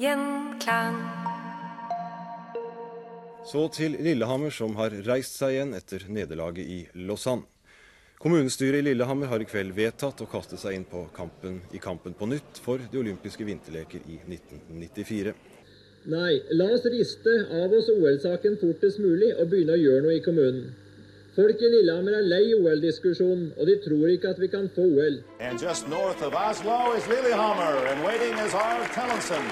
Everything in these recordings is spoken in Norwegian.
Gjenklang. Så til Lillehammer, som har reist seg igjen etter nederlaget i Lausanne. Kommunestyret i Lillehammer har i kveld vedtatt å kaste seg inn på kampen, i kampen på nytt for de olympiske vinterleker i 1994. Nei, la oss riste av oss OL-saken fortest mulig og begynne å gjøre noe i kommunen. Folk i Lillehammer er lei OL-diskusjonen, og de tror ikke at vi kan få OL. And just north of Oslo is Lillehammer, and waiting is our Tellensen.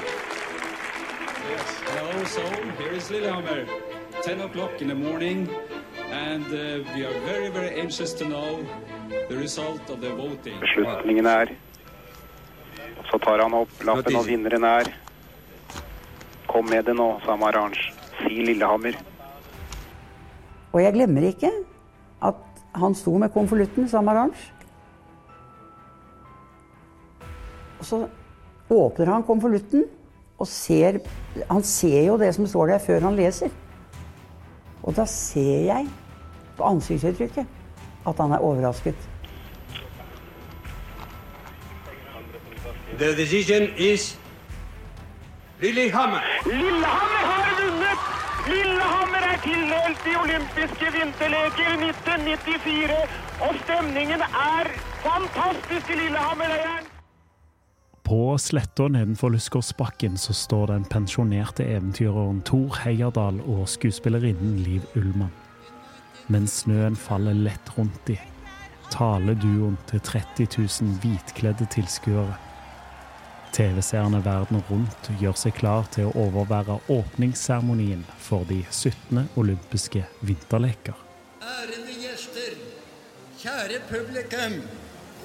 Yes, hello, so here is Lillehammer, 10 o'clock in the morning, and uh, we are very, very anxious to know the result of the voting. Beslutningen er Så tar han opp lappen, og vinneren er Kom med det nå, sa Marange. Si Lillehammer. Og jeg glemmer ikke han sto med konvolutten, sa Marange. Og så åpner han konvolutten og ser Han ser jo det som står der, før han leser. Og da ser jeg på ansiktsuttrykket at han er overrasket. The decision is Lillehammer. Lillehammer har vunnet! Lillehammer er tildelt de olympiske vinterleker 1994, og stemningen er fantastisk i Lillehammerleiren. På sletta nedenfor Lysgårdsbakken så står den pensjonerte eventyreren Thor Heyerdahl og skuespillerinnen Liv Ullmann. Mens snøen faller lett rundt de, taler duoen til 30 000 hvitkledde tilskuere. TV-seerne verden rundt gjør seg klar til å overvære åpningsseremonien for de 17. olympiske vinterleker. Ærede gjester, kjære publikum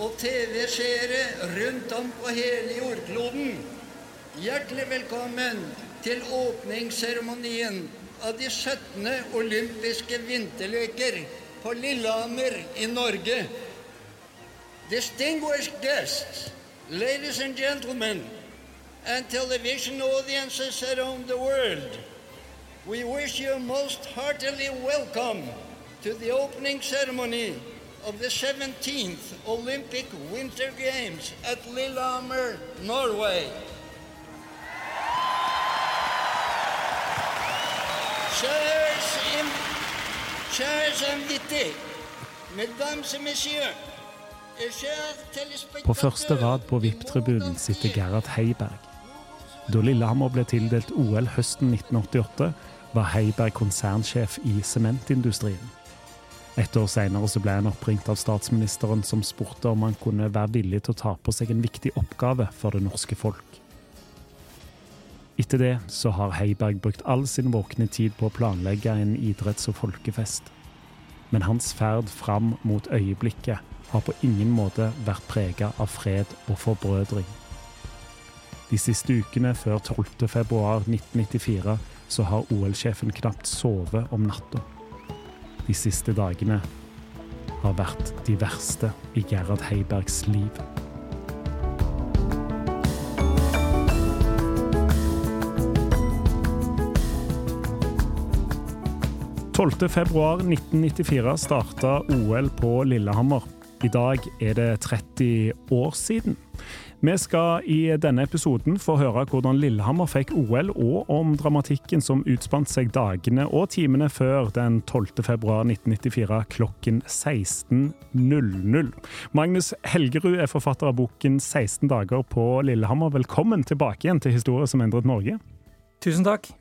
og TV-seere rundt om på hele jordkloden. Hjertelig velkommen til åpningsseremonien av de 17. olympiske vinterleker på Lillehammer i Norge. Distinguished guests, ladies and gentlemen, and television audiences around the world, we wish you most heartily welcome to the opening ceremony of the 17th Olympic Winter Games at Lillehammer, Norway. Chers, chers invités, mesdames et messieurs. På første rad på VIP-tribunen sitter Gerhard Heiberg. Da Lillehammer ble tildelt OL høsten 1988, var Heiberg konsernsjef i sementindustrien. Et år senere ble han oppringt av statsministeren som spurte om han kunne være villig til å ta på seg en viktig oppgave for det norske folk. Etter det så har Heiberg brukt all sin våkne tid på å planlegge en idretts- og folkefest. Men hans ferd fram mot øyeblikket har på ingen måte vært prega av fred og forbrødring. De siste ukene før 12. februar 1994 så har OL-sjefen knapt sovet om natta. De siste dagene har vært de verste i Gerhard Heibergs liv. 12.2.1994 starta OL på Lillehammer. I dag er det 30 år siden. Vi skal i denne episoden få høre hvordan Lillehammer fikk OL, og om dramatikken som utspant seg dagene og timene før den 12.2.1994 klokken 16.00. Magnus Helgerud er forfatter av boken 16 dager på Lillehammer. Velkommen tilbake igjen til Historie som endret Norge. Tusen takk.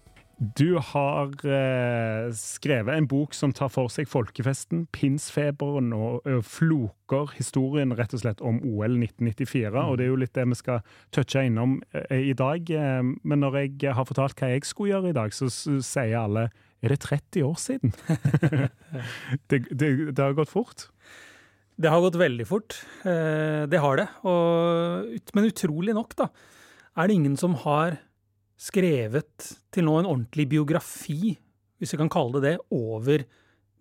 Du har eh, skrevet en bok som tar for seg folkefesten, pinsfeberen og, og floker historien rett og slett om OL 1994. Mm. Og det er jo litt det vi skal touche innom eh, i dag. Eh, men når jeg har fortalt hva jeg skulle gjøre i dag, så, så sier alle er det 30 år siden? det, det, det, har gått fort? Det har gått veldig fort. Eh, det har det. Og, men utrolig nok, da, er det ingen som har skrevet til nå en ordentlig biografi, hvis vi kan kalle det det, over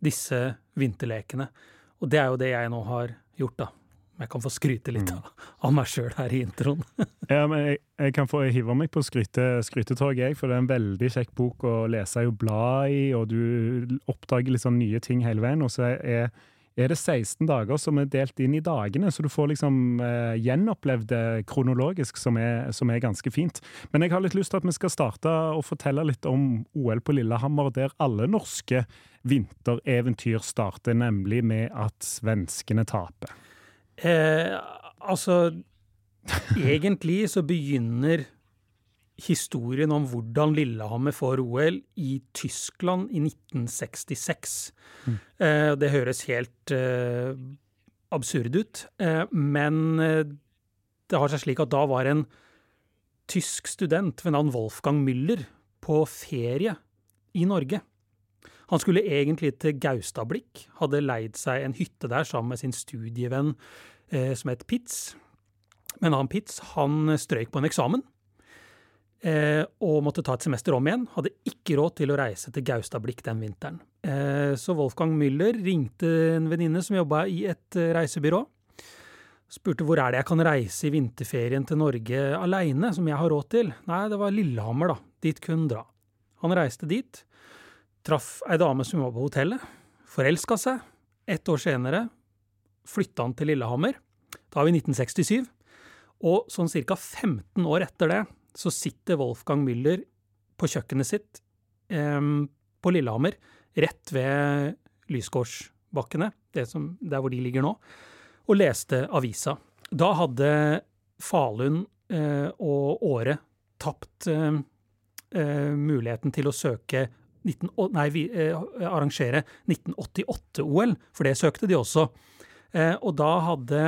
disse vinterlekene. Og det er jo det jeg nå har gjort, da. Jeg kan få skryte litt mm. av meg sjøl her i introen. ja, men jeg, jeg, kan få hive meg på skryte, skrytetoget, jeg, for det er en veldig kjekk bok å lese og bla i, og du oppdager litt sånn nye ting hele veien. Og så er er det 16 dager som er delt inn i dagene, så du får liksom eh, gjenopplevd det kronologisk, som er, som er, ganske fint. Men jeg har litt lyst til at vi skal starte og fortelle litt om OL på Lillehammer, der alle norske vintereventyr starter, nemlig med at svenskene taper. Eh, altså Egentlig så begynner historien om hvordan Lillehammer får OL i Tyskland i 1966. Mm. Eh, det høres helt eh, absurd ut, eh, men det har seg slik at da var en tysk student ved navn Wolfgang Müller på ferie i Norge. Han skulle egentlig til Gaustablikk, hadde leid seg en hytte der sammen med sin studievenn som het Pitz. Men han Pitz han strøyk på en eksamen eh, og måtte ta et semester om igjen. Hadde ikke råd til å reise til Gaustablikk den vinteren. Eh, så Wolfgang Müller ringte en venninne som jobba i et eh, reisebyrå. Spurte hvor er det jeg kan reise i vinterferien til Norge aleine, som jeg har råd til. Nei, det var Lillehammer, da. Dit kunne dra. Han reiste dit. Traff ei dame som var på hotellet. Forelska seg. Ett år senere flytta han til Lillehammer. Da er vi 1967. Og sånn ca. 15 år etter det så sitter Wolfgang Müller på kjøkkenet sitt på Lillehammer, rett ved Lysgårdsbakkene, der hvor de ligger nå, og leste avisa. Da hadde Falun eh, og Åre tapt eh, muligheten til å søke 19, nei, vi, eh, arrangere 1988-OL, for det søkte de også. Og da hadde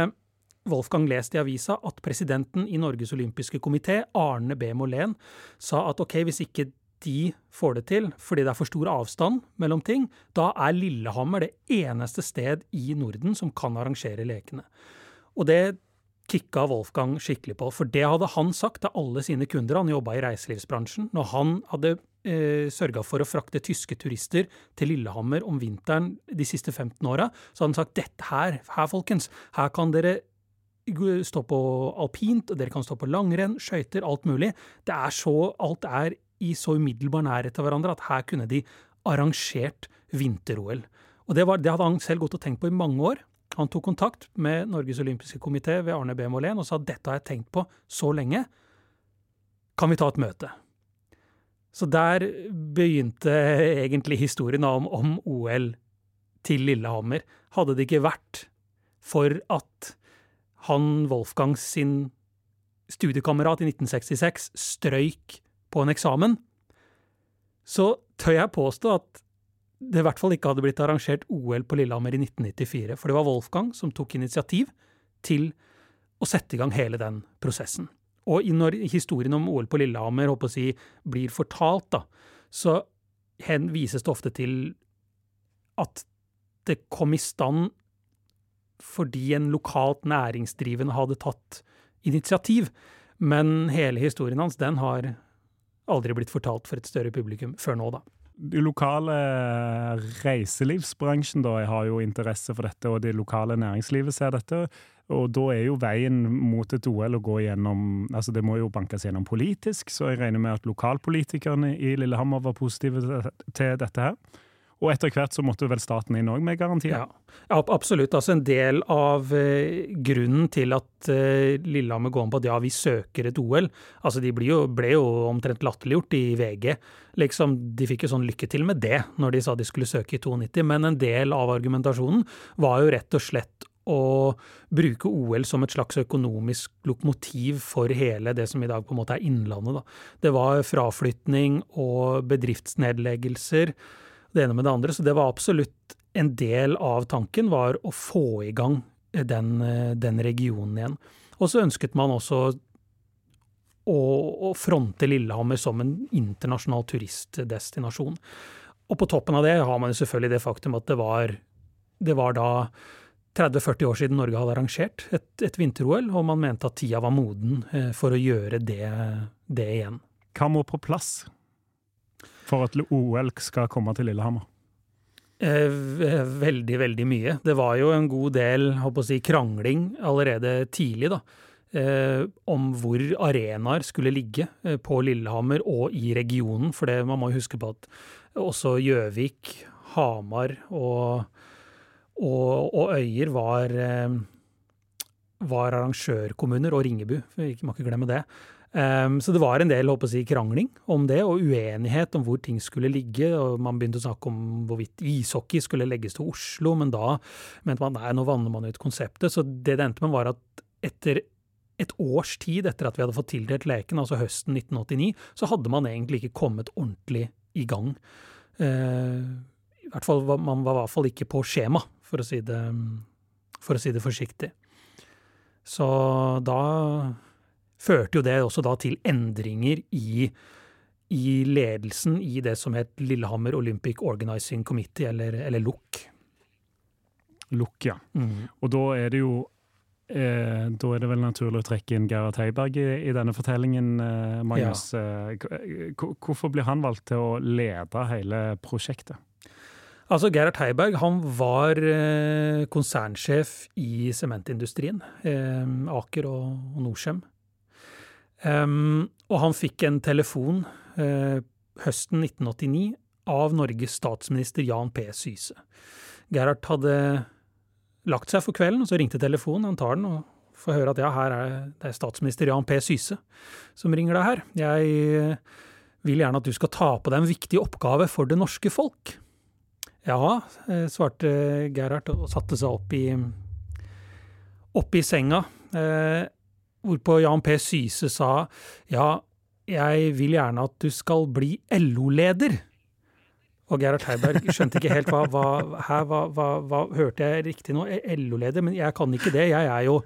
Wolfgang lest i avisa at presidenten i Norges olympiske komité, Arne B. Molén, sa at ok, hvis ikke de får det til fordi det er for stor avstand mellom ting, da er Lillehammer det eneste sted i Norden som kan arrangere lekene. Og det kicka Wolfgang skikkelig på, for det hadde han sagt til alle sine kunder. Han jobba i reiselivsbransjen. Når han hadde eh, sørga for å frakte tyske turister til Lillehammer om vinteren de siste 15 åra, så hadde han sagt dette her, her folkens, her kan dere stå på alpint, og dere kan stå på langrenn, skøyter, alt mulig. Det er så, alt er i så umiddelbar nærhet til hverandre at her kunne de arrangert vinter-OL. Og det, var, det, hadde han selv gått og tenkt på i mange år. Han tok kontakt med Norges olympiske komité ved Arne B. Molén og sa dette har jeg tenkt på så lenge, kan vi ta et møte? Så der begynte egentlig historien om, om OL til Lillehammer. Hadde det ikke vært for at han Wolfgang sin studiekamerat i 1966 strøyk på en eksamen, så tør jeg påstå at det i hvert fall ikke hadde blitt arrangert OL på Lillehammer i 1994. For det var Wolfgang som tok initiativ til å sette i gang hele den prosessen. Og når historien om OL på Lillehammer si, blir fortalt, da, så vises det ofte til at det kom i stand fordi en lokalt næringsdrivende hadde tatt initiativ. Men hele historien hans den har aldri blitt fortalt for et større publikum før nå, da. De lokale reiselivsbransjen da, har jo interesse for dette, og det lokale næringslivet ser dette. Og da er jo veien mot et OL å gå gjennom altså Det må jo bankes gjennom politisk, så jeg regner med at lokalpolitikerne i Lillehammer var positive til dette her. Og etter hvert så måtte vel staten inn òg, med garantier? Ja, absolutt. Altså en del av eh, grunnen til at eh, Lillehammer går om på at ja, vi søker et OL Altså de ble jo, ble jo omtrent latterliggjort i VG. Liksom, De fikk jo sånn lykke til med det når de sa de skulle søke i 92, men en del av argumentasjonen var jo rett og slett å bruke OL som et slags økonomisk lokomotiv for hele det som i dag på en måte er Innlandet. Da. Det var fraflytning og bedriftsnedleggelser det ene med det andre. Så det var absolutt en del av tanken, var å få i gang den, den regionen igjen. Og så ønsket man også å, å fronte Lillehammer som en internasjonal turistdestinasjon. Og på toppen av det har man selvfølgelig det faktum at det var, det var da 30-40 år siden Norge hadde arrangert et, et vinter-OL, og man mente at tida var moden eh, for å gjøre det, det igjen. Hva må på plass for at OL skal komme til Lillehammer? Eh, veldig, veldig mye. Det var jo en god del si, krangling allerede tidlig, da. Eh, om hvor arenaer skulle ligge eh, på Lillehammer og i regionen. For det, man må huske på at også Gjøvik, Hamar og, og, og Øyer var, eh, var arrangørkommuner, og Ringebu, vi må ikke glemme det. Um, så det var en del håper jeg, krangling om det, og uenighet om hvor ting skulle ligge. og Man begynte å snakke om hvorvidt ishockey skulle legges til Oslo, men da mente man nei, nå vanner man ut konseptet. Så det det endte med, var at etter et års tid etter at vi hadde fått tildelt leken, altså høsten 1989, så hadde man egentlig ikke kommet ordentlig i gang. Uh, i hvert fall, Man var i hvert fall ikke på skjema, for å si det, for, å si det forsiktig. Så da førte jo det også da til endringer i, i ledelsen i det som het Lillehammer Olympic Organizing Committee, eller, eller LOK. LOK, ja. Mm. Og da er det jo eh, da er det vel naturlig å trekke inn Gerhard Heiberg i, i, denne fortellingen, eh, Magnus. Ja. Eh, hvorfor blir han valgt til å lede hele prosjektet? Altså, Gerhard Heiberg han var eh, konsernsjef i sementindustrien. Eh, Aker og, og Norcem. Um, og han fikk en telefon uh, høsten 1989 av Norges statsminister Jan P. Syse. Gerhard hadde lagt seg for kvelden, og så ringte telefonen. Han tar den og får høre at ja, her er det er statsminister Jan P. Syse som ringer deg her. Jeg uh, vil gjerne at du skal ta på deg en viktig oppgave for det norske folk. Ja, uh, svarte Gerhard og satte seg opp i, opp i senga. Uh, Hvorpå Jan P. Syse sa ja, jeg vil gjerne at du skal bli LO-leder. Og Gerhard Heiberg skjønte ikke helt hva, hva, her, hva, hva, hva Hørte jeg riktig nå? LO-leder? Men jeg kan ikke det. Jeg er jo,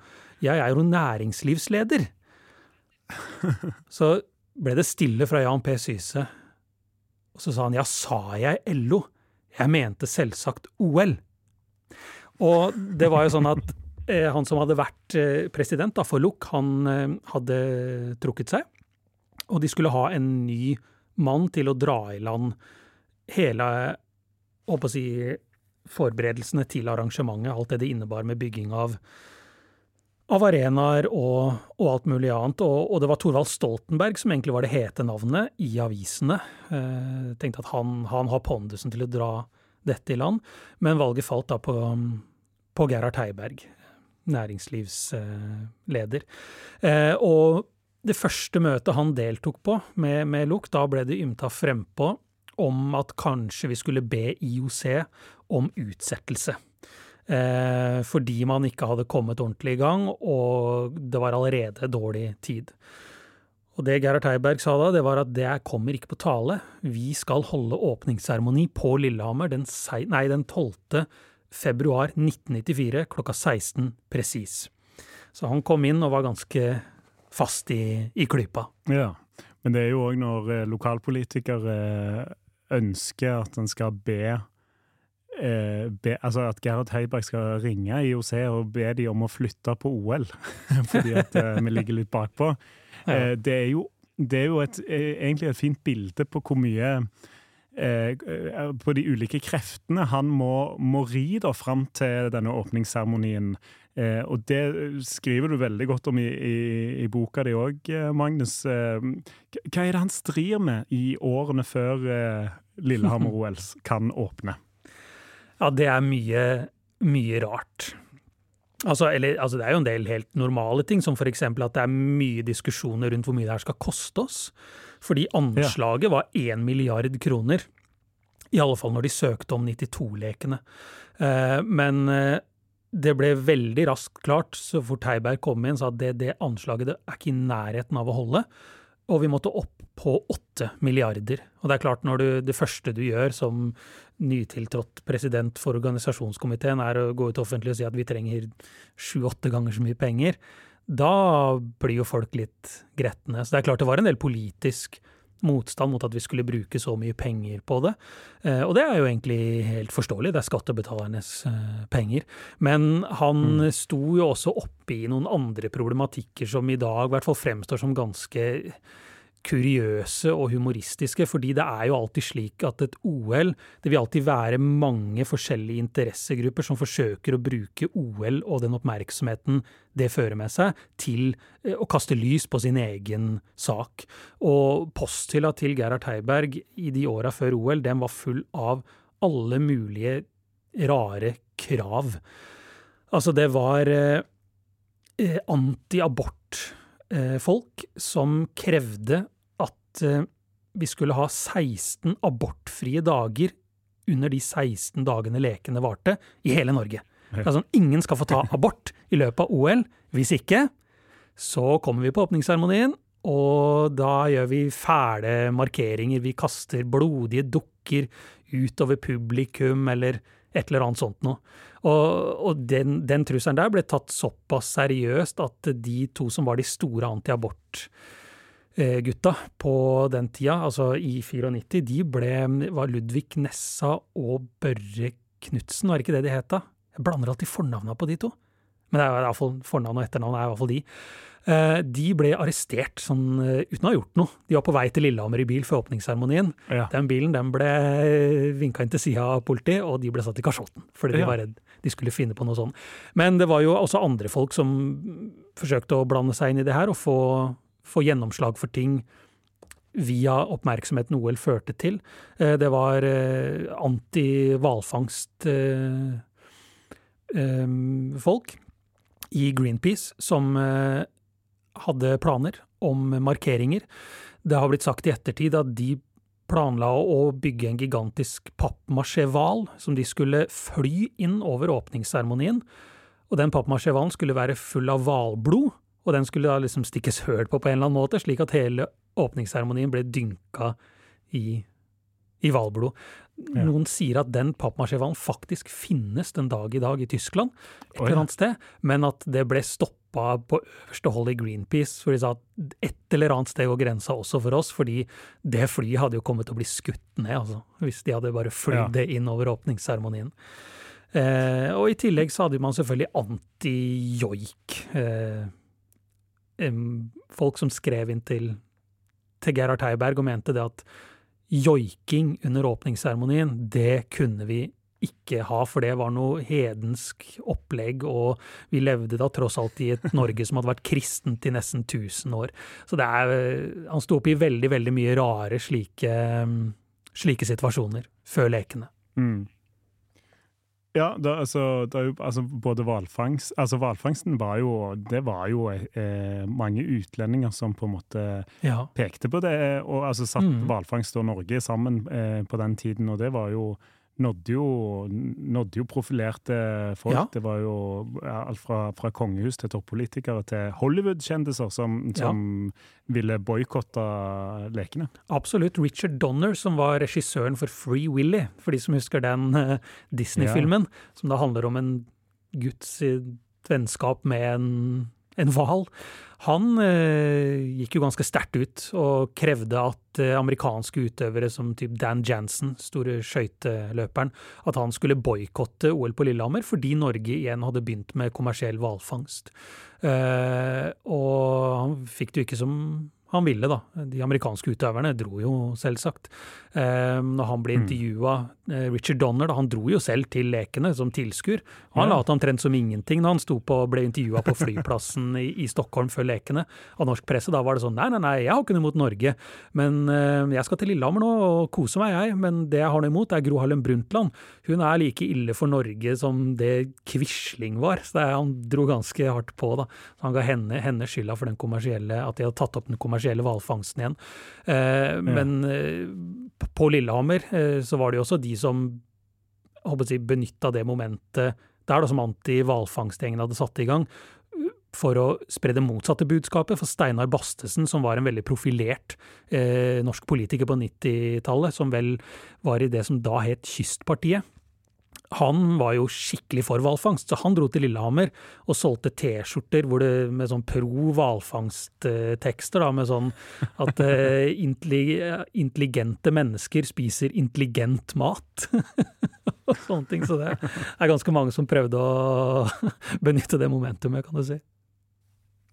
jeg er jo næringslivsleder. Så ble det stille fra Jan P. Syse. Og så sa han ja, sa jeg LO? Jeg mente selvsagt OL. Og det var jo sånn at Eh, han som hadde vært eh, president da, for LUK, han eh, hadde trukket seg. Og de skulle ha en ny mann til å dra i land hele å si, forberedelsene til arrangementet, alt det det innebar med bygging av, av arenaer og, og, alt mulig annet. Og, og, det var Thorvald Stoltenberg som egentlig var det hete navnet i avisene. Eh, tenkte at han, han har pondusen til å dra dette i land, men valget falt da på, på Gerhard Heiberg næringslivsleder. Eh, og det første møtet han deltok på med, med LUK, da ble det ymta frempå om at kanskje vi skulle be IOC om utsettelse. Eh, fordi man ikke hadde kommet ordentlig i gang, og det var allerede dårlig tid. Og det Gerhard Heiberg sa da, det var at det kommer ikke på tale. Vi skal holde åpningsseremoni på Lillehammer den, nei, den 12 februar 1994 klokka 16 presis. Så han kom inn og var ganske fast i, i klypa. Ja, men det er jo òg når eh, lokalpolitikere eh, ønsker at en skal be eh, be, altså at Gerhard Heiberg skal ringe IOC og be de om å flytte på OL, fordi at vi ligger litt bakpå. Eh, det er jo, det er jo et, egentlig et fint bilde på hvor mye På de ulike kreftene han må, må ri da fram til denne åpningsseremonien. Eh, og det skriver du veldig godt om i, i, i boka di òg, Magnus. hva er det han strir med i årene før Lillehammer-OL kan åpne? Ja, det er mye, mye rart. Altså, eller, altså, det er jo en del helt normale ting, som f.eks. at det er mye diskusjoner rundt hvor mye det her skal koste oss. Fordi anslaget var 1 milliard kroner. I alle fall når de søkte om 92-lekene. Eh, men eh, det ble veldig raskt klart så fort Heiberg kom inn, sa at det, det anslaget det er ikke i nærheten av å holde. Og vi måtte opp på åtte milliarder. Og det er klart, når du, det første du gjør som nytiltrådt president for organisasjonskomiteen, er å gå ut offentlig og si at vi trenger sju-åtte ganger så mye penger, da blir jo folk litt gretne. Så det er klart det var en del politisk motstand mot at vi skulle bruke så mye penger på det. Eh, og det er jo egentlig helt forståelig, det er skattebetalernes eh, penger. Men han mm. sto jo også oppe i noen andre problematikker som i dag i hvert fall fremstår som ganske kuriøse og humoristiske, fordi det er jo alltid slik at et OL Det vil alltid være mange forskjellige interessegrupper som forsøker å bruke OL og den oppmerksomheten det fører med seg, til eh, å kaste lys på sin egen sak. Og posthylla til Gerhard Heiberg i de åra før OL, den var full av alle mulige rare krav. Altså, det var eh, eh antiabort-folk eh, som krevde Eh, vi skulle ha 16 abortfrie dager under de 16 dagene lekene varte, i hele Norge. Sånn, Ingen skal få ta abort i løpet av OL. Hvis ikke, så kommer vi på åpningsseremonien, og da gjør vi fæle markeringer. Vi kaster blodige dukker utover publikum, eller et eller annet sånt noe. Og, og den, den trusselen der ble tatt såpass seriøst at de to som var de store antiabort gutta på den tida, altså i 94, de ble, var Ludvig Nessa og Børre Knutsen, var det ikke det de het da? Jeg blander alltid fornavna på de to. Men det er i hvert fall fornavn og etternavn er i hvert fall de. Eh, de ble arrestert sånn, eh, uten å ha gjort noe. De var på vei til Lillehammer i bil før åpningsseremonien. Ja. Den bilen den ble vinka inn til sida av politiet, og de ble satt i kasjotten. Fordi de var redd de skulle finne på noe sånt. Men det var jo også andre folk som forsøkte å blande seg inn i det her og få få gjennomslag for ting via oppmerksomheten OL førte til. Eh, det var eh, anti-hvalfangst-folk eh, i Greenpeace som hadde planer om markeringer. Det har blitt sagt i ettertid at de planla å bygge en gigantisk pappmasjé-hval som de skulle fly inn over åpningsseremonien. Og den pappmasjé-hvalen skulle være full av hvalblod og den skulle da liksom stikkes høl på på en eller annen måte, slik at hele åpningsseremonien ble dynka i, i hvalblod. Ja. Noen sier at den pappmasjévalen faktisk finnes den dag i dag i Tyskland, et eller annet sted, men at det ble stoppa på øverste hold i Greenpeace, for de sa at et eller annet sted går grensa også for oss, fordi det flyet hadde jo kommet til å bli skutt ned, altså, hvis de hadde bare flydd det inn over åpningsseremonien. Eh, og i tillegg så hadde man selvfølgelig anti-joik. Eh, folk som skrev inn til, til Gerhard Heiberg og mente det at joiking under åpningsseremonien, det kunne vi ikke ha, for det var noe hedensk opplegg, og vi levde da tross alt i et Norge som hadde vært kristent i nesten 1000 år. Så det er Han sto opp i veldig, veldig mye rare slike, slike situasjoner før lekene. Mm. Ja, det, altså, da, altså, både hvalfangst Altså hvalfangsten var jo Det var jo eh, mange utlendinger som på en måte ja. pekte på det, og altså satt mm. og Norge sammen eh, på den tiden, og det var jo nådde jo, nådde jo profilerte folk. Ja. Det var jo alt fra, fra, kongehus til toppolitikere til Hollywood-kjendiser som, som ja. ville boikotte lekene. Absolutt. Richard Donner, som var regissøren for Free Willy, for de som husker den uh, Disney-filmen, ja. som da handler om en gutts vennskap med en en hval. Han eh, gikk jo ganske sterkt ut og krevde at eh, amerikanske utøvere som typ Dan Jansen, store skøyteløperen, at han skulle boikotte OL på Lillehammer fordi Norge igjen hadde begynt med kommersiell hvalfangst. Eh, og han fikk det jo ikke som han ville, da. De amerikanske utøverne dro jo, selvsagt. Eh, når han ble Mm. intervjua, eh, Richard Donner, da, han dro jo selv til lekene som tilskuer. Han Ja. lot omtrent som ingenting når han på, ble intervjua på flyplassen i, i Stockholm før lekene av norsk presse. Da var det sånn nei, nei, nei, jeg har ikke noe imot Norge, men eh, jeg skal til Lillehammer nå og kose meg, jeg. Men det jeg har noe imot, er Gro Harlem Brundtland. Hun er like ille for Norge som det Quisling var. Så det han dro ganske hardt på, da. Så han ga henne, henne skylda for den kommersielle, at de hadde tatt opp den kommersielle hvalfangsten igjen. Eh, Men ja. på Lillehammer eh, så var det jo også de som si, benytta det momentet der da som anti-hvalfangstgjengen hadde satt i gang, for å spre det motsatte budskapet. For Steinar Bastesen, som var en veldig profilert eh, norsk politiker på 90-tallet, som vel var i det som da het Kystpartiet, han var jo skikkelig for hvalfangst, så han dro til Lillehammer og solgte T-skjorter med sånn pro hvalfangsttekster, med sånn at uh, intelligente mennesker spiser intelligent mat. og sånne ting. Så det er ganske mange som prøvde å benytte det momentumet, kan du si.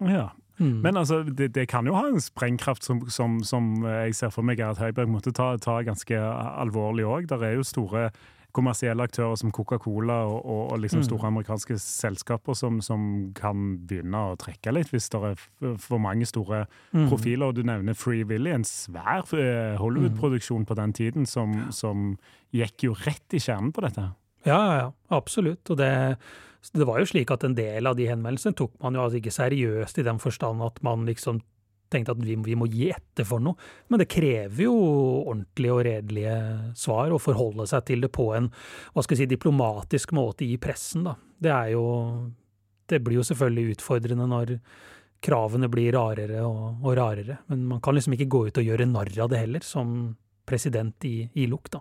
Ja. Mm. Men altså, det, det kan jo ha en sprengkraft som, som, som jeg ser for meg at Høiberg måtte ta, ta ganske alvorlig òg. Der er jo store kommersielle aktører som Coca-Cola og, og, og liksom Mm. store amerikanske selskaper som, som kan begynne å trekke litt hvis det er for mange store Mm. profiler. Og du nevner Free Willy, en svær eh, Hollywood-produksjon på den tiden som, som gikk jo rett i kjernen på dette. Ja, ja, ja, absolutt. Og det, det var jo slik at en del av de henvendelsene tok man jo altså ikke seriøst i den forstand at man liksom tenkte at vi, vi må gi etter for noe. Men det krever jo ordentlige og redelige svar, å forholde seg til det på en hva skal jeg si, diplomatisk måte i pressen. Da. Det er jo Det blir jo selvfølgelig utfordrende når kravene blir rarere og, og rarere. Men man kan liksom ikke gå ut og gjøre narr av det heller, som president i, i LUK, da.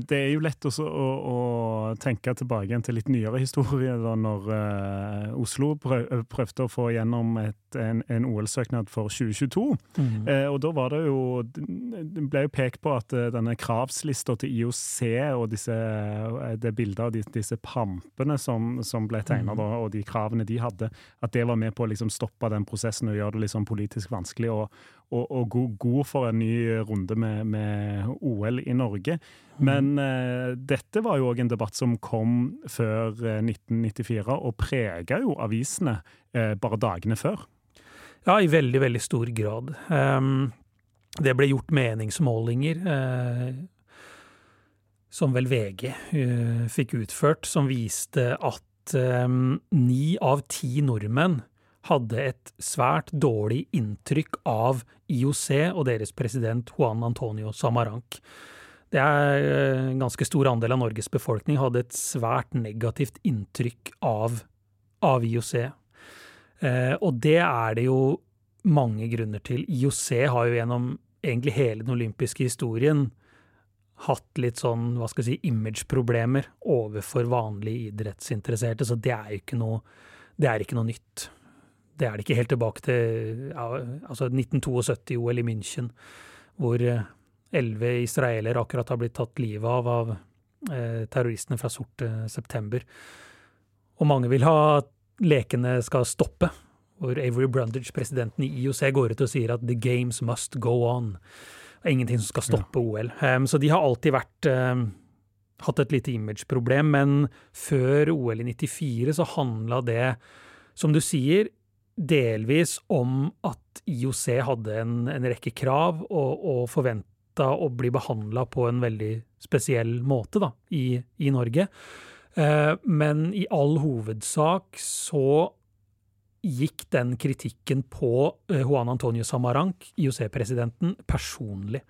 Det er jo lett også å, å tenke tilbake igjen til litt nyere historie, da når uh, Oslo prøv, prøvde å få gjennom et, en, en OL-søknad for 2022. Mm. Uh, og da var det jo Det ble jo pekt på at uh, denne kravslista til IOC og disse, eh, det bildet av de, disse pampene som, som ble tegna, mm. og de kravene de hadde, at det var med på å liksom stoppe den prosessen og gjøre det liksom politisk vanskelig og, og, og god, god for en ny runde med, med OL i Norge. Men eh, dette var jo òg en debatt som kom før eh, 1994, og prega jo avisene eh, bare dagene før. Ja, i veldig, veldig stor grad. Um, det ble gjort meningsmålinger, Uh, som vel VG uh, fikk utført, som viste at ehm, ni av ti nordmenn hadde et svært dårlig inntrykk av IOC og deres president Juan Antonio Samaranc. det er eh, en ganske stor andel av Norges befolkning hadde et svært negativt inntrykk av, av IOC. Eh, og det er det jo mange grunner til. IOC har jo gjennom egentlig hele den olympiske historien hatt litt sånn, hva skal jeg si, image-problemer overfor vanlige idrettsinteresserte, så det er jo ikke noe, det er ikke noe nytt. Det er det ikke helt tilbake til ja, altså 1972-OL i München, hvor eh, elleve israelere akkurat har blitt tatt livet av av eh, terroristene fra Sorte september. Og mange vil ha at lekene skal stoppe, hvor Avery Brundage, presidenten i IOC, går ut og sier at 'the games must go on'. Det er ingenting som skal stoppe ja. OL. Um, så de har alltid vært um, hatt et lite image-problem, men før OL i 94 så handla det, som du sier, delvis om at IOC hadde en, en rekke krav og, og forventa å bli behandla på en veldig spesiell måte da, i, i Norge. Uh, men i all hovedsak så gikk den kritikken på eh, Juan Antonio Samaranc, IOC-presidenten, personlig.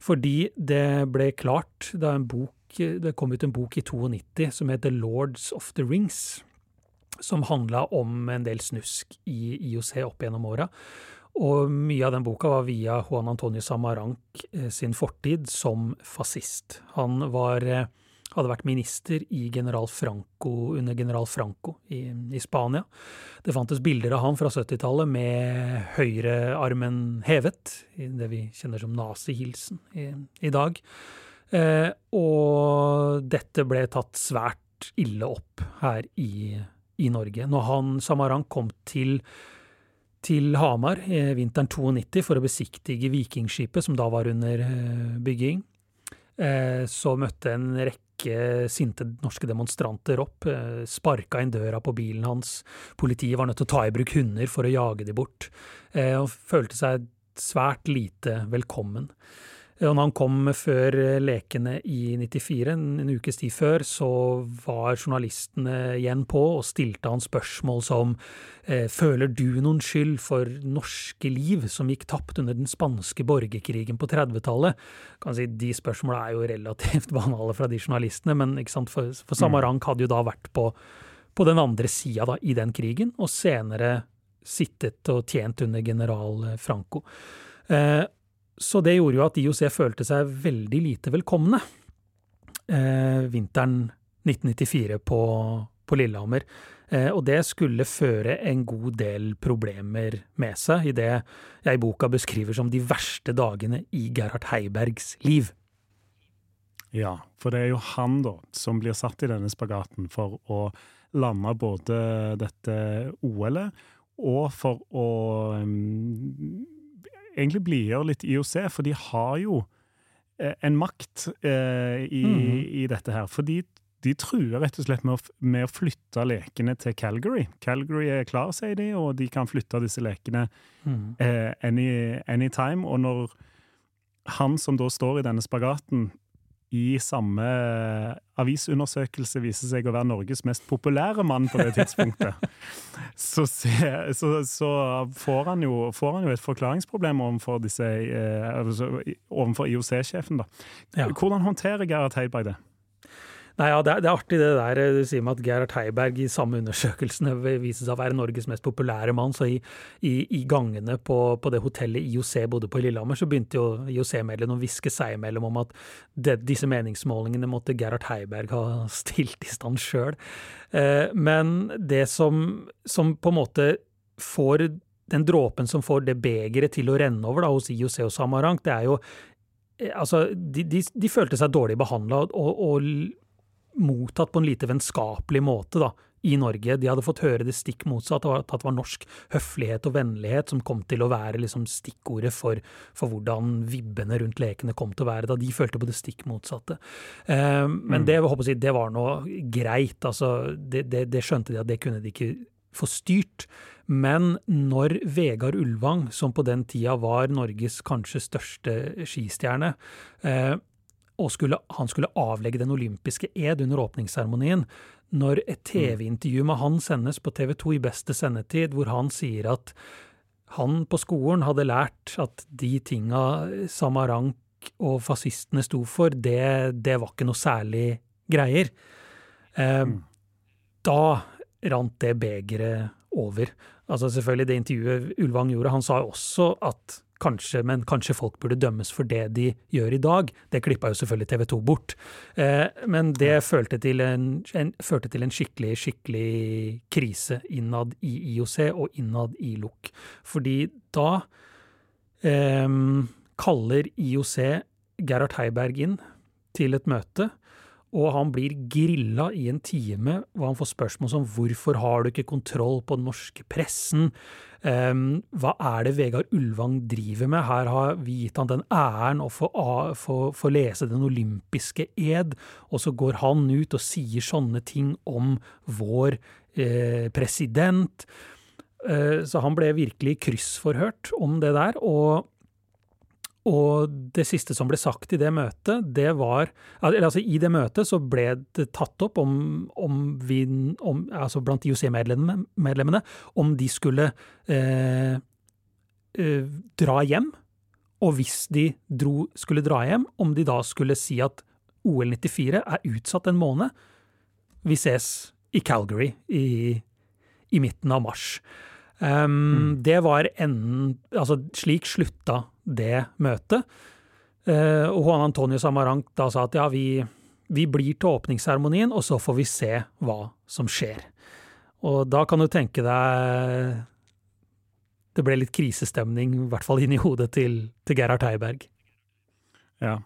Fordi det ble klart da en bok, det kom ut en bok i 92 som heter Lords of the Rings, som handla om en del snusk i IOC opp gjennom åra. Og mye av den boka var via Juan Antonio Samaranch eh, sin fortid som fascist. Han var eh, hadde vært minister general Franco, under general Franco i, i Spania. Det fantes bilder av han fra 70-tallet med høyrearmen hevet, det vi kjenner som nazihilsen i, i dag. Eh, og dette ble tatt svært ille opp her i, i Norge. Når han Samaran kom til til Hamar eh, vinteren 92 for å besiktige Vikingskipet, som da var under eh, bygging. Eh, så møtte en rekke sinte norske demonstranter opp, eh, sparka inn døra på bilen hans. Politiet var nødt til å ta i bruk hunder for å jage de bort, eh, og følte seg svært lite velkommen. Og når han kom før lekene i 94, en, ukes tid før, så var journalistene igjen på og stilte han spørsmål som eh, Føler du noen skyld for norske liv som gikk tapt under den spanske borgerkrigen på 30-tallet? Si, de spørsmålene er jo relativt banale fra de journalistene, men for, for Samarank mm. hadde jo da vært på, på den andre sida i den krigen, og senere sittet og tjent under general Franco. Eh, så det gjorde jo at IOC følte seg veldig lite velkomne eh, vinteren 1994 på, på Lillehammer. Eh, og det skulle føre en god del problemer med seg, i det jeg i boka beskriver som de verste dagene i Gerhard Heibergs liv. Ja, for det er jo han da som blir satt i denne spagaten for å lande både dette OL-et og for å um, egentlig blidgjøre litt IOC, for de har jo eh, en makt eh, i, mm. i, dette her. Fordi de truer rett og slett med å, med å, flytte lekene til Calgary. Calgary er klar, sier de, og de kan flytte disse lekene mm. eh, any, anytime. Og når han som da står i denne spagaten, i samme avisundersøkelse viser seg å være Norges mest populære mann på det tidspunktet, så, se, så, så får, han jo, får, han jo, et forklaringsproblem overfor, disse, eh, altså, overfor IOC-sjefen. Ja. Hvordan håndterer Gerhard Heiberg det? Nei, ja, det er, det er, artig det der du sier med at Gerhard Heiberg i samme undersøkelsene viser seg å være Norges mest populære mann. Så i, i, i gangene på, på, det hotellet IOC bodde på i Lillehammer, så begynte jo IOC-medlemmene å hviske seg imellom om at det, disse meningsmålingene måtte Gerhard Heiberg ha stilt i stand sjøl. Eh, men det som, som på en måte får den dråpen som får det begeret til å renne over da, hos IOC og Samarank, det er jo eh, Altså, de, de, de følte seg dårlig behandla, og, og, mottatt på en lite vennskapelig måte da, i Norge. De hadde fått høre det stikk motsatt, at det var norsk høflighet og vennlighet som kom til å være liksom stikkordet for, for, hvordan vibbene rundt lekene kom til å være, da de følte på det stikk motsatte. Eh, men mm. det, jeg, det, var nå greit. altså det, det, det skjønte de at det kunne de ikke få styrt. Men når Vegard Ulvang, som på den tida var Norges kanskje største skistjerne, eh, og skulle, han skulle avlegge den olympiske ed under åpningsseremonien. Når et TV-intervju med han sendes på TV 2 i beste sendetid, hvor han sier at han på skolen hadde lært at de tinga Samarank og fascistene sto for, det, det var ikke noe særlig greier. Eh, mm. Da rant det begeret over. Altså selvfølgelig, det intervjuet Ulvang gjorde, han sa også at kanskje, men kanskje folk burde dømmes for det de gjør i dag. Det klippa jo selvfølgelig TV 2 bort. Eh, men det førte til en, en, førte til en skikkelig, skikkelig krise innad i IOC og innad i LOK. Fordi da eh, kaller IOC Gerhard Heiberg inn til et møte og han blir grilla i en time, hvor han får spørsmål som hvorfor har du ikke kontroll på den norske pressen? Um, hva er det Vegard Ulvang driver med? Her har vi gitt han den æren å få lese den olympiske ed, og så går han ut og sier sånne ting om vår eh, president. Uh, så han ble virkelig kryssforhørt om det der. og og det siste som ble sagt i det møtet, det var Altså, i det møtet så ble det tatt opp om, om vi om, Altså blant IOC-medlemmene om de skulle eh, eh, dra hjem. Og hvis de dro, skulle dra hjem, om de da skulle si at OL 94 er utsatt en måned. Vi ses i Calgary i, i midten av mars. Um, mm. Det var enden Altså, slik slutta det møtet. Uh, og Juan Antonio Samaranc da sa at ja, vi, vi blir til åpningsseremonien, og så får vi se hva som skjer. Og da kan du tenke deg Det ble litt krisestemning, i hvert fall inni hodet til, til Gerhard Heiberg. Ja,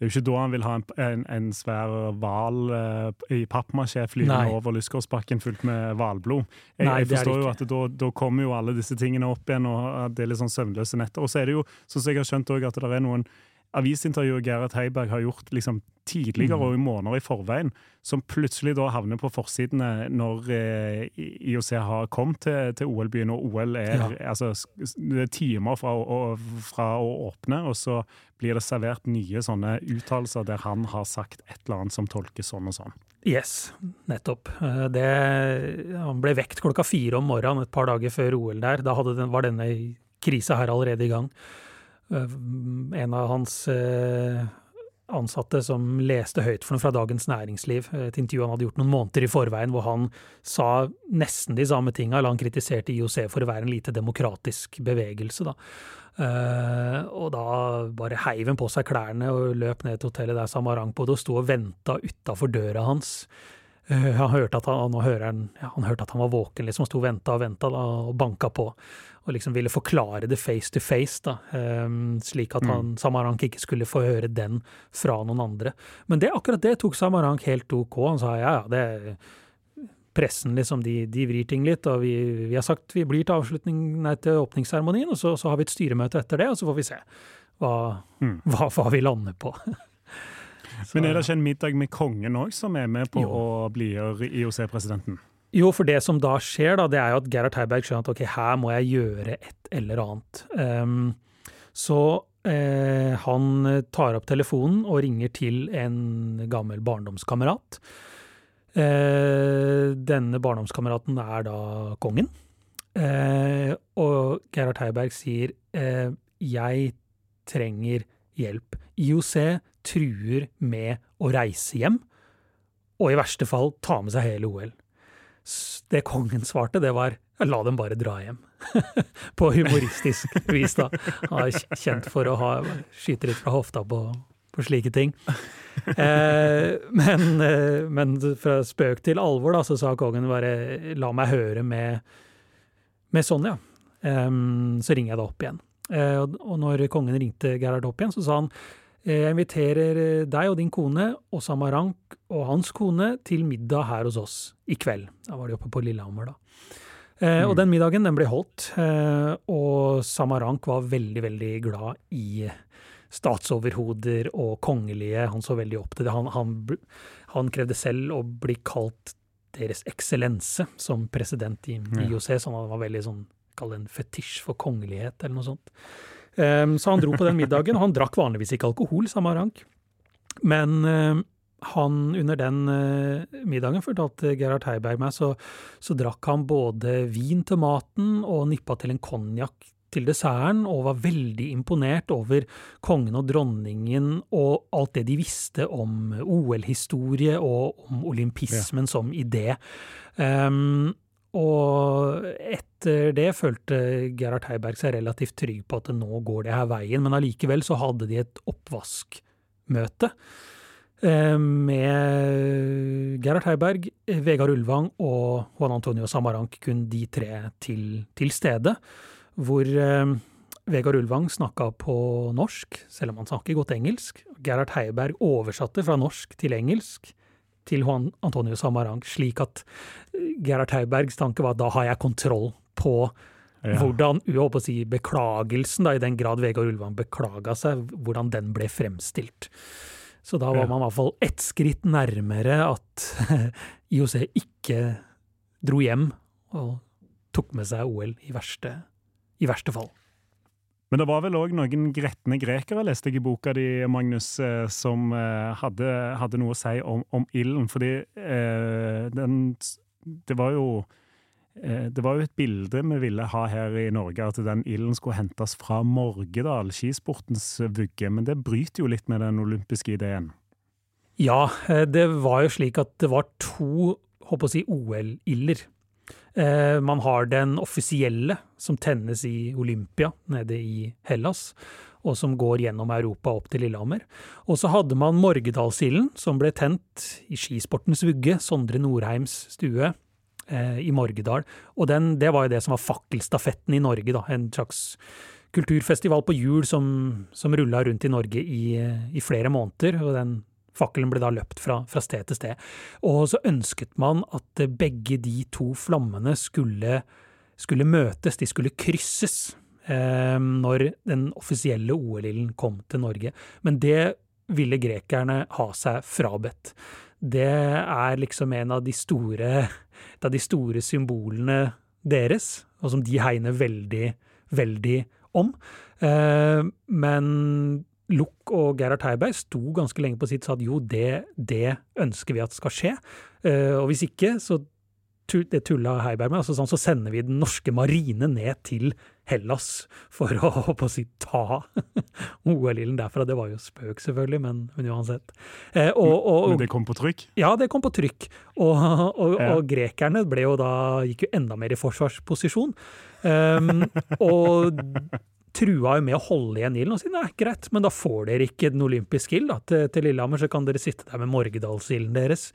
det er jo ikke da han vil ha en, en, en svær hval uh, i pappmasjé flyvende over Lysgårdsbakken fullt med hvalblod. Jeg, Nei, jeg forstår jo at da, da, kommer jo alle disse tingene opp igjen, og det er litt sånn søvnløse netter. Og så er det jo, sånn som jeg har skjønt også, at det er noen avisintervjuet Gerhard Heiberg har gjort liksom tidligere mm. og i måneder i forveien, som plutselig da havner på forsidene når eh, IOC har kommet til, til OL-byen, og OL er, ja. altså, det er timer fra, og, fra, å åpne, og så blir det servert nye sånne uttalelser der han har sagt et eller annet som tolkes sånn og sånn. Yes, nettopp. Eh, det, han ble vekt klokka fire om morgenen et par dager før OL der. Da den, var denne krisa her allerede i gang. Eh, en av hans eh, ansatte som leste høyt for noe fra Dagens Næringsliv, et intervju han hadde gjort noen måneder i forveien, hvor han sa nesten de samme tinga, eller han kritiserte IOC for å være en lite demokratisk bevegelse, da. Uh, og da bare heiv han på seg klærne og løp ned til hotellet der Samarang bodde, og sto og venta utafor døra hans. Uh, han, hørte at han, han, ja, han, hørte at han var våken, liksom, sto og venta og venta og banka på og liksom ville forklare det face to face, da, um, slik at han, mm. Samarank ikke skulle få høre den fra noen andre. Men det, akkurat det tok Samarank helt ok. Han sa ja, ja, det pressen liksom, de, de, vrir ting litt, og vi, vi, har sagt vi blir til avslutning, nei, til åpningsseremonien, og så, så, har vi et styremøte etter det, og så får vi se hva, mm. hva, hva vi lander på. Men er det ikke en middag med kongen òg som er med på jo. å blidgjøre IOC-presidenten? Jo, for det som da skjer, da, det er jo at Gerhard Heiberg skjønner at ok, her må jeg gjøre et eller annet. Um, så eh, han tar opp telefonen og ringer til en gammel barndomskamerat. Eh, denne barndomskameraten er da kongen. Eh, og Gerhard Heiberg sier eh, jeg trenger hjelp. IOC truer med å reise hjem, og i verste fall ta med seg hele OL. Det kongen svarte, det var la dem bare dra hjem. på humoristisk vis, da. Han er kjent for å ha, skyte litt fra hofta på, på slike ting. Eh, men, eh, men, fra spøk til alvor, da, så sa kongen bare la meg høre med, med Sonja. Eh, så ringer jeg deg opp igjen. Eh, og når kongen ringte Gerhard opp igjen, så sa han jeg inviterer eh, deg og din kone og Samarank og hans kone til middag her hos oss i kveld. Da var de oppe på Lillehammer, da. Eh, mm. Og den middagen den ble holdt, eh, og Samarank var veldig, veldig glad i statsoverhoder og kongelige. Han så veldig opp til det. Han, han, han krevde selv å bli kalt Deres Eksellense som president i IOC, så han var veldig sånn, kall det en fetisj for kongelighet, eller noe sånt. Ehm, så han dro på den middagen, og han drakk vanligvis ikke alkohol, samme rank. Men ehm, han under den eh, middagen, fortalte Gerhard Heiberg meg, så, så, drakk han både vin til maten og nippa til en konjakk til desserten og var veldig imponert over kongen og dronningen og alt det de visste om OL-historie og om olympismen ja. som idé. Um, og etter det følte Gerhard Heiberg seg relativt trygg på at nå går det her veien, men allikevel så hadde de et oppvaskmøte eh, med Gerhard Heiberg, Vegard Ulvang og Juan Antonio Samarank, kun de tre til, til stede, hvor eh, Vegard Ulvang snakka på norsk, selv om han snakker godt engelsk. Gerhard Heiberg oversatte fra norsk til engelsk til Juan Antonio Samarang, slik at eh, Gerhard Haubergs tanke var at da har jeg kontroll på ja. hvordan si, beklagelsen, da, i den grad Vegard Ulvang beklaga seg, hvordan den ble fremstilt. Så da var man i hvert fall ett skritt nærmere at IOC ikke dro hjem og tok med seg OL i verste, i verste fall. Men det var vel òg noen gretne grekere, leste jeg i boka di, Magnus, eh, som eh, hadde, hadde noe å si om, om ilden. Fordi eh, den Det var jo eh, det var jo et bilde vi ville ha her i Norge, at den ilden skulle hentes fra Morgedal, skisportens vugge. Men det bryter jo litt med den olympiske ideen. Ja, det var jo slik at det var to håper å si, OL-ilder. Eh, man har den offisielle, som tennes i Olympia, nede i Hellas, og som går gjennom Europa opp til Lillehammer. Og så hadde man Morgedalsilden, som ble tent i skisportens vugge, Sondre Norheims stue, eh, i Morgedal. Og den, det var jo det som var fakkelstafetten i Norge, da. En slags kulturfestival på hjul som, som rulla rundt i Norge i, i flere måneder. og den Fakkelen ble da løpt fra, fra, sted til sted. Og så ønsket man at begge de to flammene skulle, skulle møtes, de skulle krysses, eh, når den offisielle OL-ilden kom til Norge. Men det ville grekerne ha seg frabedt. Det er liksom en av de store, av de store symbolene deres, og som de hegner veldig, veldig om. Eh, men Luck og Gerhard Heiberg sto ganske lenge på sitt og sa at jo, det, det ønsker vi at skal skje. Uh, og hvis ikke, så det tulla Heiberg med. Altså, sånn, så sender vi den norske marine ned til Hellas for å, å si, ta OL-ilden derfra. Det var jo spøk, selvfølgelig, men, men uansett. Eh, og, og, men det kom på trykk? Ja, det kom på trykk. Og, og, ja. grekerne jo da, gikk jo enda mer i forsvarsposisjon. Um, og trua jo med å holde igjen ilden og si nei, greit, men da får dere ikke den olympiske ild til, til, Lillehammer, så kan dere sitte der med Morgedalsilden deres.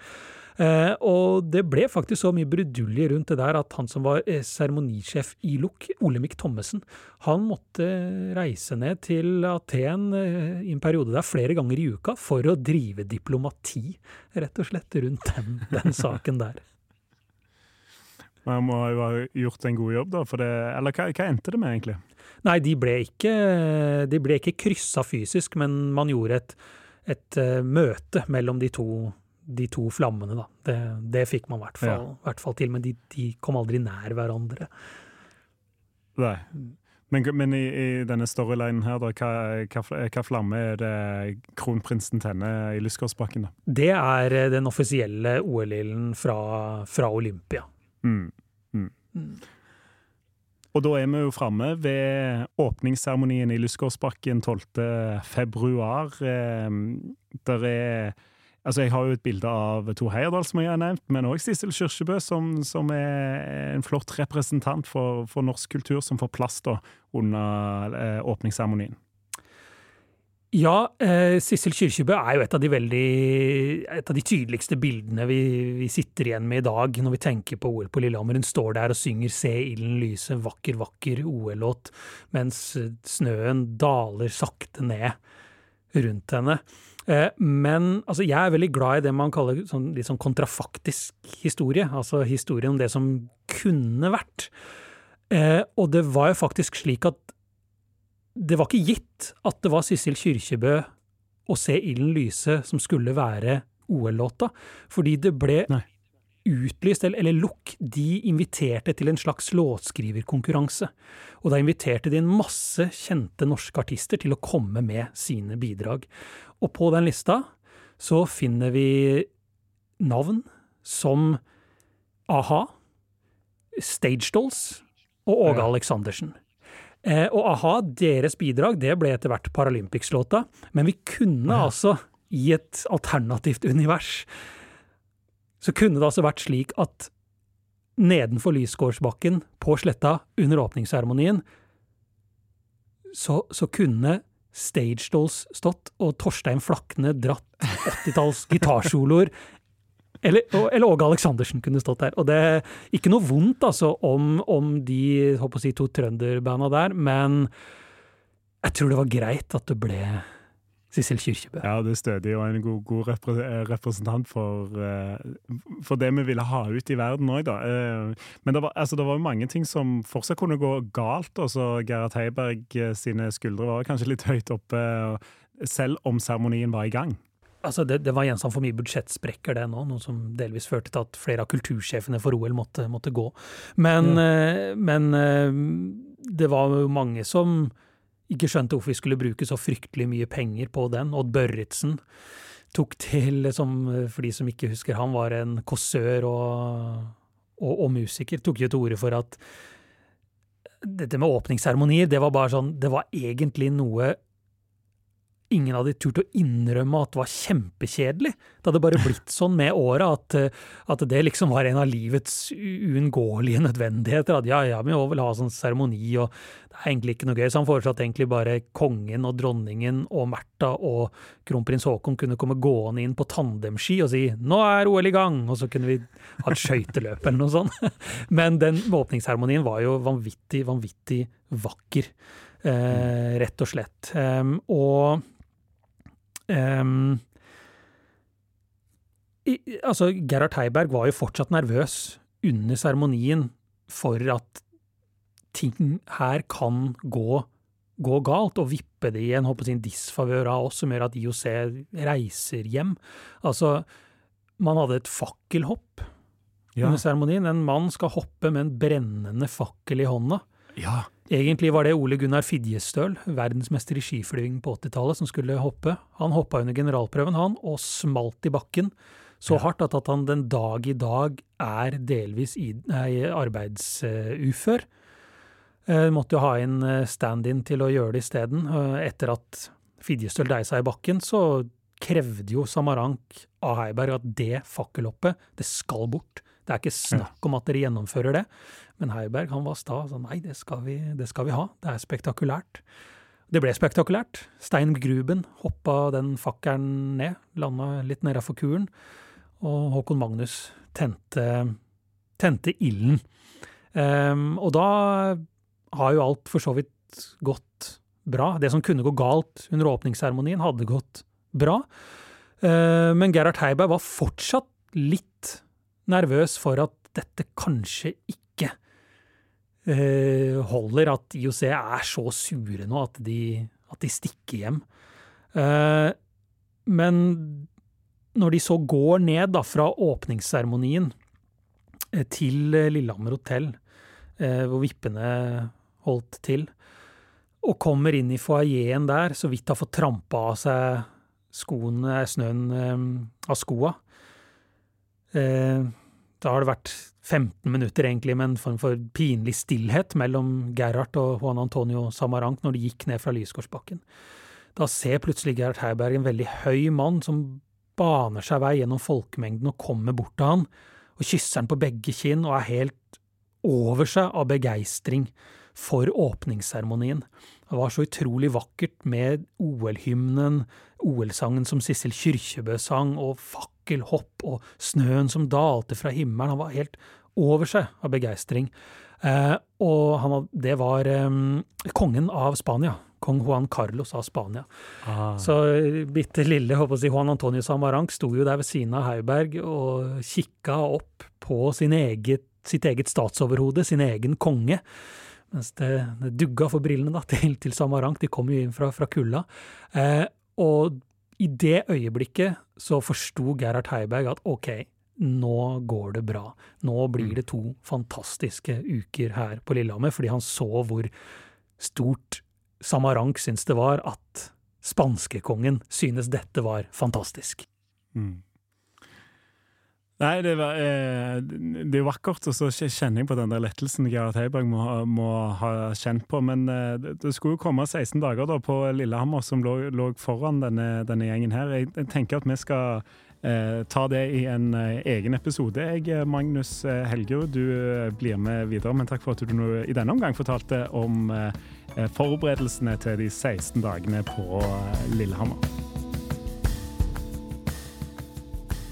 Eh, og det ble faktisk så mye brudulje rundt det der at han som var eh, seremonisjef i LUK, Olemic Thommessen, han måtte reise ned til Aten eh, i en periode der flere ganger i uka for å drive diplomati, rett og slett, rundt den, den saken der. Man må jo ha gjort en god jobb, da. Det, eller hva, hva endte det med, egentlig? Nei, de ble ikke, de ble ikke kryssa fysisk, men man gjorde et, et uh, møte mellom de to, de to flammene, da. Det, det fikk man i hvert, hvert, fall til, men de, de, kom aldri nær hverandre. Nei. Men, men i, i, denne storylinen her, da, hva, hva, hva, flamme er det kronprinsen tenner i Lysgårdsbakken? da? Det er eh, den offisielle OL-ilden fra, fra, Olympia. Mm. Mm. Mm. Og da er vi jo framme ved åpningsseremonien i Lysgårdsbakken 12. februar. Ehm, der er Altså, jeg har jo et bilde av Tor Heyerdahl, som jeg har nevnt, men òg Sissel Kyrkjebø, som, som, er en flott representant for, for norsk kultur, som får plass da under eh, åpningsseremonien. Ja, eh, Sissel Kyrkjebø er jo et av de veldig, et av de tydeligste bildene vi, vi, sitter igjen med i dag når vi tenker på OL på Lillehammer. Hun står der og synger 'Se ilden lyse', vakker, vakker OL-låt, mens snøen daler sakte ned rundt henne. Eh, men altså, jeg er veldig glad i det man kaller sånn, litt sånn kontrafaktisk historie. Altså historien om det som kunne vært. Eh, og det var jo faktisk slik at det var ikke gitt at det var Sissel Kyrkjebø å se ilden lyse som skulle være OL-låta, fordi det ble Nei. utlyst, eller, eller Lukk, de inviterte til en slags låtskriverkonkurranse. Og da inviterte de en masse kjente norske artister til å komme med sine bidrag. Og på den lista så finner vi navn som a-ha, Stage Dolls og Åge. Aleksandersen. Eh, og a-ha, deres bidrag, det ble etter hvert Paralympics-låta. Men vi kunne ja. altså, i et alternativt univers, så kunne det altså vært slik at nedenfor Lysgårdsbakken, på sletta, under åpningsseremonien, så, så, kunne Stage Dolls stått, og Torstein Flakne dratt 80-talls gitarsoloer. Eller, eller Åge Aleksandersen kunne stått der. Og det er ikke noe vondt altså om, om de si, to trønderbanda der, men jeg tror det var greit at det ble Sissel Kyrkjebø. Ja, det er stødig og en god, god eh, representant for, eh, for, det vi ville ha ut i verden òg, da. Eh, men det var, altså, mange ting som fortsatt kunne gå galt. Også Gerhard Heiberg sine skuldre var kanskje litt høyt oppe, selv om seremonien var i gang. Altså, det, det, var gjenstand for mye budsjettsprekker, det nå, noe som delvis førte til at flere av kultursjefene for OL måtte, måtte gå. Men, mm. men det var jo mange som ikke skjønte hvorfor vi skulle bruke så fryktelig mye penger på den. Odd Børritzen tok til, som, for de som ikke husker, han var en kåsør og, og, og, musiker, tok jo til orde for at dette med åpningsseremonier, det var bare sånn Det var egentlig noe ingen hadde turt å innrømme at det var kjempekjedelig. Det hadde bare blitt sånn med åra at, at, det liksom var en av livets uunngåelige nødvendigheter. At ja, ja, vi må vel ha sånn seremoni, og det er egentlig ikke noe gøy. Så han foreslo at egentlig bare kongen og dronningen og Märtha og kronprins Haakon kunne komme gående inn på tandemski og si 'nå er OL i gang', og så kunne vi ha et skøyteløp eller noe sånt. Men den åpningsseremonien var jo vanvittig, vanvittig vakker. Eh, rett og slett. Um, og Um, i, altså, Gerhard Heiberg var jo fortsatt nervøs under seremonien for at ting her kan gå, gå galt, og vippe det i en, håper jeg, en disfavør av oss, som gjør at IOC reiser hjem. Altså, man hadde et fakkelhopp ja. under seremonien. En mann skal hoppe med en brennende fakkel i hånda. Ja. Egentlig var det Ole Gunnar Fidjestøl, verdensmester i skiflyging på 80-tallet, som skulle hoppe. Han hoppa under generalprøven, han, og smalt i bakken. Så ja. hardt at, at, han den dag i dag er delvis i, nei, arbeidsufør. Uh, måtte jo ha en eh, stand-in til å gjøre det isteden. Etter at Fidjestøl deia seg i bakken, så krevde jo Samarank av Heiberg at det fakkelhoppet, det skal bort. Det er ikke snakk om at dere gjennomfører det. Men Heiberg han var sta. Så nei, det skal, vi, det skal vi ha. Det er spektakulært. Det ble spektakulært. Stein Gruben hoppa den fakkelen ned, landa litt nedafor kuren. Og Håkon Magnus tente, tente ilden. Um, og da har jo alt for så vidt gått bra. Det som kunne gå galt under åpningsseremonien, hadde gått bra. Uh, men Gerhard Heiberg var fortsatt litt nervøs for at dette kanskje ikke uh, holder, at IOC er så sure nå at de, at de stikker hjem. Uh, men når de så går ned da, fra åpningsseremonien eh, til Lillehammer hotell, hvor vippene holdt til, og kommer inn i foajeen der, så vidt har fått trampa av seg skoene, snøen av skoa, Eh, da har det vært 15 minutter egentlig med en form for pinlig stillhet mellom Gerhard og Juan Antonio Samarank når de gikk ned fra Lysgårdsbakken. Da ser plutselig Gerhard Heiberg en veldig høy mann som baner seg vei gjennom folkemengden og kommer bort til han, og kysser han på begge kinn og er helt over seg av begeistring for åpningsseremonien. Det var så utrolig vakkert med OL-hymnen, OL-sangen som Sissel Kyrkjebø sang, og fakkelhopp og snøen som dalte fra himmelen. Han var helt over seg av begeistring. Eh, og han, det var eh, kongen av Spania. Kong Juan Carlos av Spania. Ah. Så bitte lille håper jeg, Juan Antonio Samarank sto jo der ved siden av Heiberg og kikka opp på sin eget, sitt eget statsoverhode, sin egen konge. Mens det, det dugga for brillene da, til, til Samarank. De kom jo inn fra, fra kulda. Eh, og i det øyeblikket så forsto Gerhard Heiberg at ok, nå går det bra. Nå blir mm. det to fantastiske uker her på Lillehammer, fordi han så hvor stort Samarank syns det var at spanskekongen synes dette var fantastisk. Mm. Nei, det, var, eh, det er vakkert, og så kjenner jeg på den der lettelsen Gerhard Heiberg må, må, ha kjent på. Men eh, det skulle jo komme 16 dager da på Lillehammer som lå, lå foran denne, denne, gjengen her. Jeg, jeg, tenker at vi skal eh, ta det i en eh, egen episode. Jeg, eh, Magnus Helgerud, du blir med videre, men takk for at du nå i denne omgang fortalte om eh, forberedelsene til de 16 dagene på Lillehammer.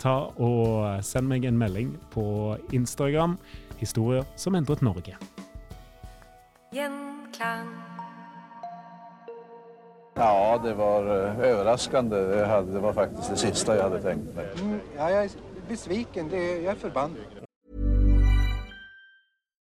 Ta og send meg en melding på Instagram. Historier som endret Norge. Gjenklang. Ja, det var overraskende. Det var faktisk det siste jeg hadde tenkt meg. Mm, ja, jeg er besviken. Jeg er forbannet.